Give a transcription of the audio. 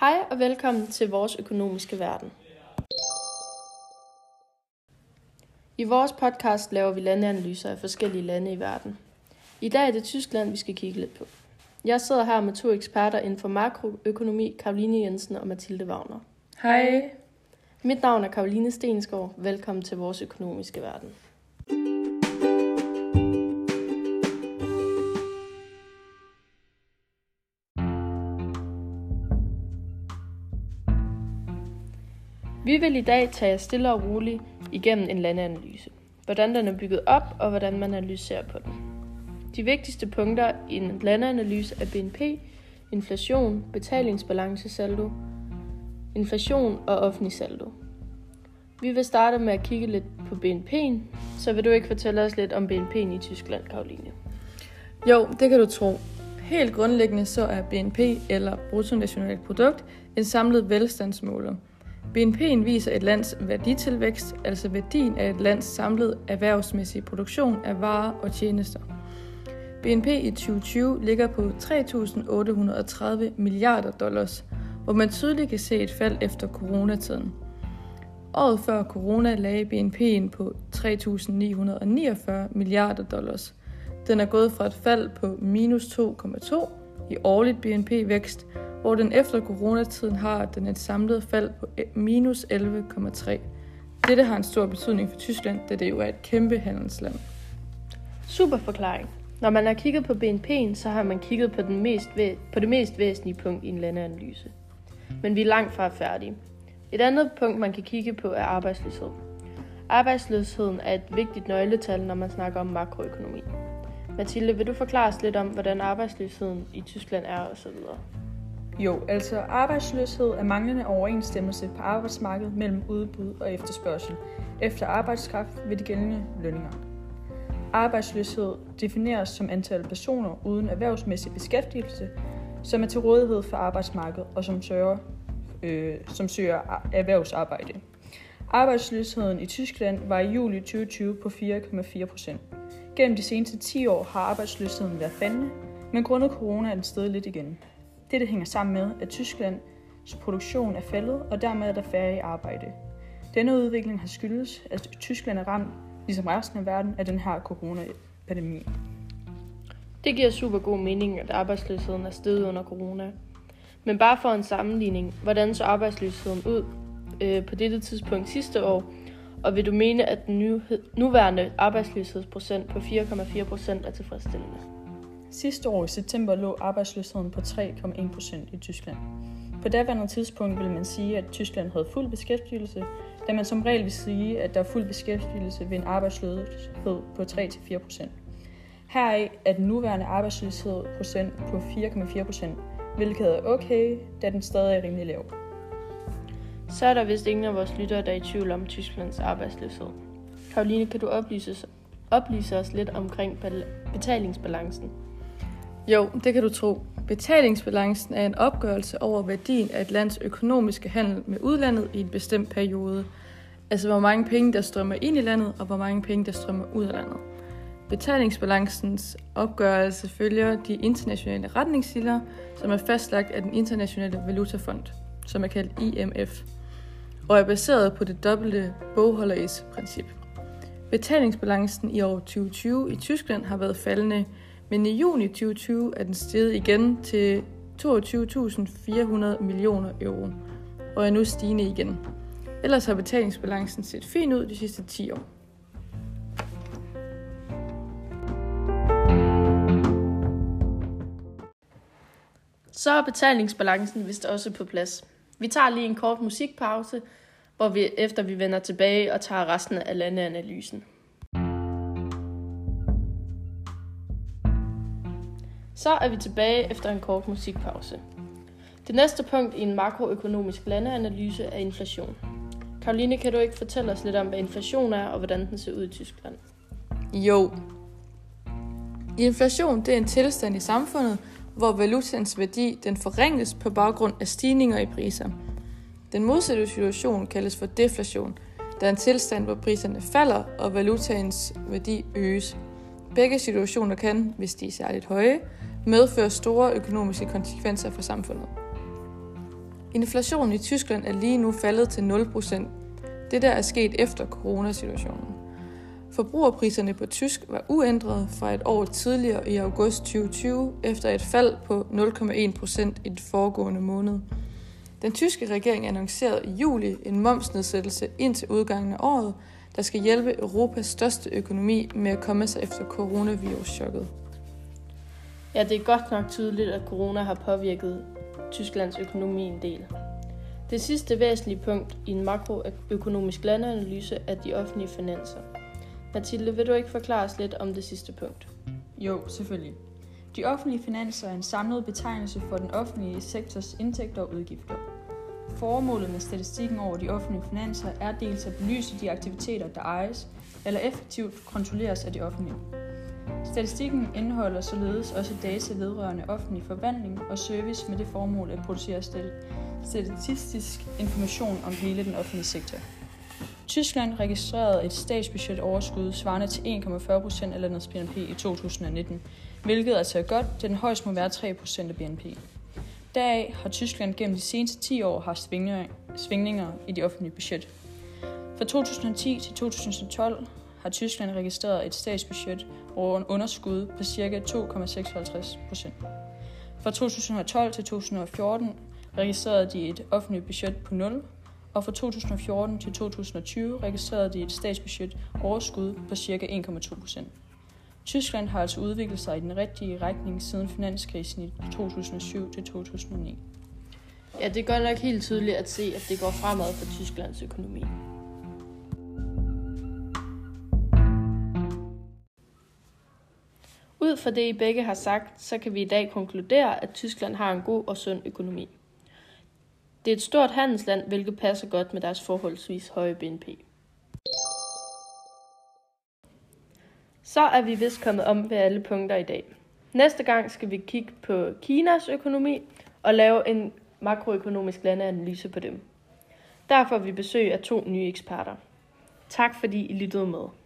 Hej og velkommen til vores økonomiske verden. I vores podcast laver vi landeanalyser af forskellige lande i verden. I dag er det Tyskland, vi skal kigge lidt på. Jeg sidder her med to eksperter inden for makroøkonomi, Karoline Jensen og Mathilde Wagner. Hej. Mit navn er Karoline Stensgaard. Velkommen til vores økonomiske verden. Vi vil i dag tage stille og roligt igennem en landeanalyse. Hvordan den er bygget op, og hvordan man analyserer på den. De vigtigste punkter i en landeanalyse er BNP, inflation, betalingsbalancesaldo, inflation og offentlig saldo. Vi vil starte med at kigge lidt på BNP'en, så vil du ikke fortælle os lidt om BNP'en i Tyskland, Karoline? Jo, det kan du tro. Helt grundlæggende så er BNP, eller bruttonationalprodukt, en samlet velstandsmåler. BNP'en viser et lands værditilvækst, altså værdien af et lands samlede erhvervsmæssige produktion af varer og tjenester. BNP i 2020 ligger på 3.830 milliarder dollars, hvor man tydeligt kan se et fald efter coronatiden. Året før corona lagde BNP'en på 3.949 milliarder dollars. Den er gået fra et fald på minus 2,2 i årligt BNP-vækst, hvor den efter coronatiden har den et samlet fald på e- minus 11,3. Dette har en stor betydning for Tyskland, da det jo er et kæmpe handelsland. Super forklaring. Når man har kigget på BNP'en, så har man kigget på, den mest væ- på det mest væsentlige punkt i en landeanalyse. Men vi er langt fra færdige. Et andet punkt, man kan kigge på, er arbejdsløshed. Arbejdsløsheden er et vigtigt nøgletal, når man snakker om makroøkonomi. Mathilde, vil du forklare os lidt om, hvordan arbejdsløsheden i Tyskland er osv.? Jo, altså arbejdsløshed er manglende overensstemmelse på arbejdsmarkedet mellem udbud og efterspørgsel efter arbejdskraft ved de gældende lønninger. Arbejdsløshed defineres som antal personer uden erhvervsmæssig beskæftigelse, som er til rådighed for arbejdsmarkedet og som søger, øh, som søger erhvervsarbejde. Arbejdsløsheden i Tyskland var i juli 2020 på 4,4 procent. Gennem de seneste 10 år har arbejdsløsheden været faldende, men grundet corona er den steget lidt igen. Dette hænger sammen med, at Tysklands produktion er faldet, og dermed er der færre i arbejde. Denne udvikling har skyldes, at Tyskland er ramt, ligesom resten af verden, af den her coronapandemi. Det giver super god mening, at arbejdsløsheden er steget under corona. Men bare for en sammenligning, hvordan så arbejdsløsheden ud øh, på dette tidspunkt sidste år, og vil du mene, at den nu, nuværende arbejdsløshedsprocent på 4,4% er tilfredsstillende? Sidste år i september lå arbejdsløsheden på 3,1 procent i Tyskland. På daværende tidspunkt ville man sige, at Tyskland havde fuld beskæftigelse, da man som regel vil sige, at der er fuld beskæftigelse ved en arbejdsløshed på 3-4 procent. Heraf er den nuværende arbejdsløshed procent på 4,4 procent, hvilket er okay, da den stadig er rimelig lav. Så er der vist ingen af vores lyttere, der er i tvivl om Tysklands arbejdsløshed. Karoline, kan du oplyse, oplyse os lidt omkring betalingsbalancen? Jo, det kan du tro. Betalingsbalancen er en opgørelse over værdien af et lands økonomiske handel med udlandet i en bestemt periode. Altså hvor mange penge, der strømmer ind i landet, og hvor mange penge, der strømmer ud af landet. Betalingsbalancens opgørelse følger de internationale retningslinjer, som er fastlagt af den internationale valutafond, som er kaldt IMF, og er baseret på det dobbelte bogholderis-princip. Betalingsbalancen i år 2020 i Tyskland har været faldende, men i juni 2020 er den steget igen til 22.400 millioner euro, og er nu stigende igen. Ellers har betalingsbalancen set fint ud de sidste 10 år. Så er betalingsbalancen vist også på plads. Vi tager lige en kort musikpause, hvor vi efter vi vender tilbage og tager resten af landeanalysen. Så er vi tilbage efter en kort musikpause. Det næste punkt i en makroøkonomisk landeanalyse er inflation. Karoline, kan du ikke fortælle os lidt om, hvad inflation er, og hvordan den ser ud i Tyskland? Jo. Inflation det er en tilstand i samfundet, hvor valutans værdi den forringes på baggrund af stigninger i priser. Den modsatte situation kaldes for deflation, der er en tilstand, hvor priserne falder og valutaens værdi øges. Begge situationer kan, hvis de er særligt høje, medfører store økonomiske konsekvenser for samfundet. Inflationen i Tyskland er lige nu faldet til 0%. Det der er sket efter coronasituationen. Forbrugerpriserne på tysk var uændrede fra et år tidligere i august 2020 efter et fald på 0,1% i den foregående måned. Den tyske regering annoncerede i juli en momsnedsættelse indtil udgangen af året, der skal hjælpe Europas største økonomi med at komme sig efter coronavirus-chokket. Ja, det er godt nok tydeligt, at corona har påvirket Tysklands økonomi en del. Det sidste væsentlige punkt i en makroøkonomisk landanalyse er de offentlige finanser. Mathilde, vil du ikke forklare os lidt om det sidste punkt? Jo, selvfølgelig. De offentlige finanser er en samlet betegnelse for den offentlige sektors indtægter og udgifter. Formålet med statistikken over de offentlige finanser er dels at belyse de aktiviteter, der ejes eller effektivt kontrolleres af de offentlige. Statistikken indeholder således også data vedrørende offentlig forvaltning og service med det formål at producere statistisk information om hele den offentlige sektor. Tyskland registrerede et statsbudgetoverskud svarende til 1,40 procent af landets BNP i 2019, hvilket altså er godt, da den højst må være 3 procent af BNP. Deraf har Tyskland gennem de seneste 10 år haft svingninger i de offentlige budget. Fra 2010 til 2012 har Tyskland registreret et statsbudget over en underskud på ca. 2,56 procent. Fra 2012 til 2014 registrerede de et offentligt budget på 0, og fra 2014 til 2020 registrerede de et statsbudget overskud på ca. 1,2 procent. Tyskland har altså udviklet sig i den rigtige retning siden finanskrisen i 2007 til 2009. Ja, det gør nok helt tydeligt at se, at det går fremad for Tysklands økonomi. Ud fra det, I begge har sagt, så kan vi i dag konkludere, at Tyskland har en god og sund økonomi. Det er et stort handelsland, hvilket passer godt med deres forholdsvis høje BNP. Så er vi vist kommet om ved alle punkter i dag. Næste gang skal vi kigge på Kinas økonomi og lave en makroøkonomisk landeanalyse på dem. Derfor vi besøg af to nye eksperter. Tak fordi I lyttede med.